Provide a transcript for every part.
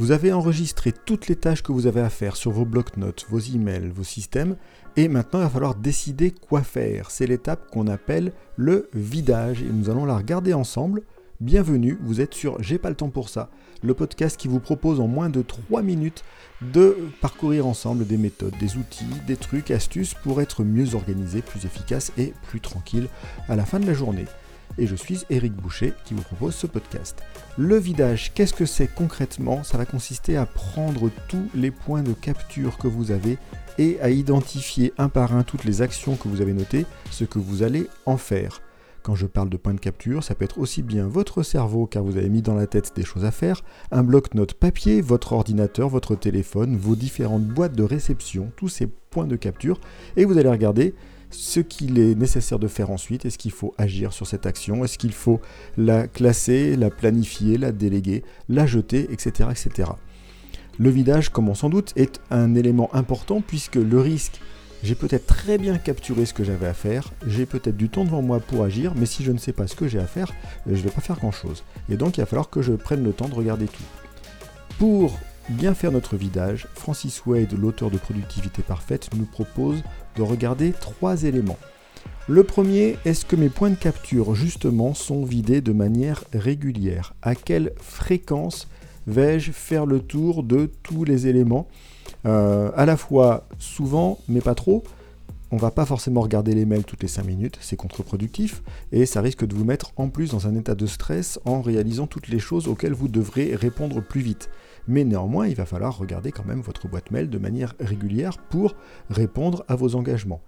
Vous avez enregistré toutes les tâches que vous avez à faire sur vos blocs-notes, vos emails, vos systèmes, et maintenant il va falloir décider quoi faire. C'est l'étape qu'on appelle le vidage, et nous allons la regarder ensemble. Bienvenue, vous êtes sur J'ai pas le temps pour ça, le podcast qui vous propose en moins de 3 minutes de parcourir ensemble des méthodes, des outils, des trucs, astuces pour être mieux organisé, plus efficace et plus tranquille à la fin de la journée et je suis Eric Boucher qui vous propose ce podcast. Le vidage, qu'est-ce que c'est concrètement? Ça va consister à prendre tous les points de capture que vous avez et à identifier un par un toutes les actions que vous avez notées, ce que vous allez en faire. Quand je parle de points de capture, ça peut être aussi bien votre cerveau car vous avez mis dans la tête des choses à faire, un bloc-notes papier, votre ordinateur, votre téléphone, vos différentes boîtes de réception, tous ces points de capture, et vous allez regarder ce qu'il est nécessaire de faire ensuite, est-ce qu'il faut agir sur cette action, est-ce qu'il faut la classer, la planifier, la déléguer, la jeter, etc. etc. Le vidage, comme on s'en doute, est un élément important puisque le risque, j'ai peut-être très bien capturé ce que j'avais à faire, j'ai peut-être du temps devant moi pour agir, mais si je ne sais pas ce que j'ai à faire, je ne vais pas faire grand-chose. Et donc il va falloir que je prenne le temps de regarder tout. Pour bien faire notre vidage, Francis Wade, l'auteur de Productivité Parfaite, nous propose de regarder trois éléments. Le premier, est-ce que mes points de capture justement sont vidés de manière régulière? À quelle fréquence vais-je faire le tour de tous les éléments? Euh, À la fois souvent, mais pas trop. On va pas forcément regarder les mails toutes les 5 minutes, c'est contre-productif, et ça risque de vous mettre en plus dans un état de stress en réalisant toutes les choses auxquelles vous devrez répondre plus vite mais néanmoins, il va falloir regarder quand même votre boîte mail de manière régulière pour répondre à vos engagements.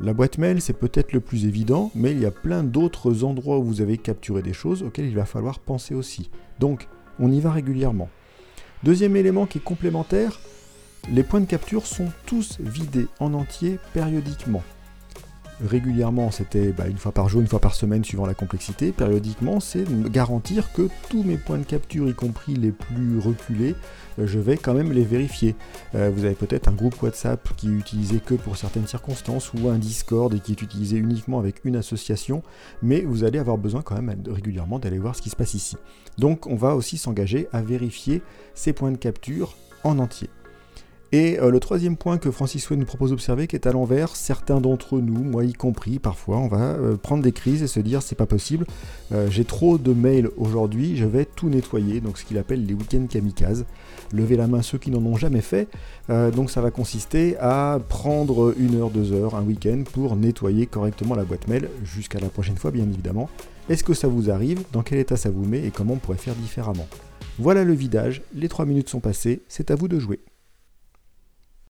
La boîte mail, c'est peut-être le plus évident, mais il y a plein d'autres endroits où vous avez capturé des choses auxquelles il va falloir penser aussi. Donc, on y va régulièrement. Deuxième élément qui est complémentaire, les points de capture sont tous vidés en entier périodiquement régulièrement, c'était bah, une fois par jour, une fois par semaine, suivant la complexité. Périodiquement, c'est garantir que tous mes points de capture, y compris les plus reculés, euh, je vais quand même les vérifier. Euh, vous avez peut-être un groupe WhatsApp qui est utilisé que pour certaines circonstances, ou un Discord qui est utilisé uniquement avec une association, mais vous allez avoir besoin quand même régulièrement d'aller voir ce qui se passe ici. Donc on va aussi s'engager à vérifier ces points de capture en entier. Et euh, le troisième point que Francis Wayne nous propose d'observer, qui est à l'envers, certains d'entre nous, moi y compris, parfois, on va euh, prendre des crises et se dire c'est pas possible, euh, j'ai trop de mails aujourd'hui, je vais tout nettoyer, donc ce qu'il appelle les week-ends kamikazes. Levez la main ceux qui n'en ont jamais fait. donc ça va consister à prendre une heure, deux heures, un week-end pour nettoyer correctement la boîte mail, jusqu'à la prochaine fois bien évidemment. Est-ce que ça vous arrive? Dans quel état ça vous met? Et comment on pourrait faire différemment? Voilà le vidage, les trois minutes sont passées, c'est à vous de jouer.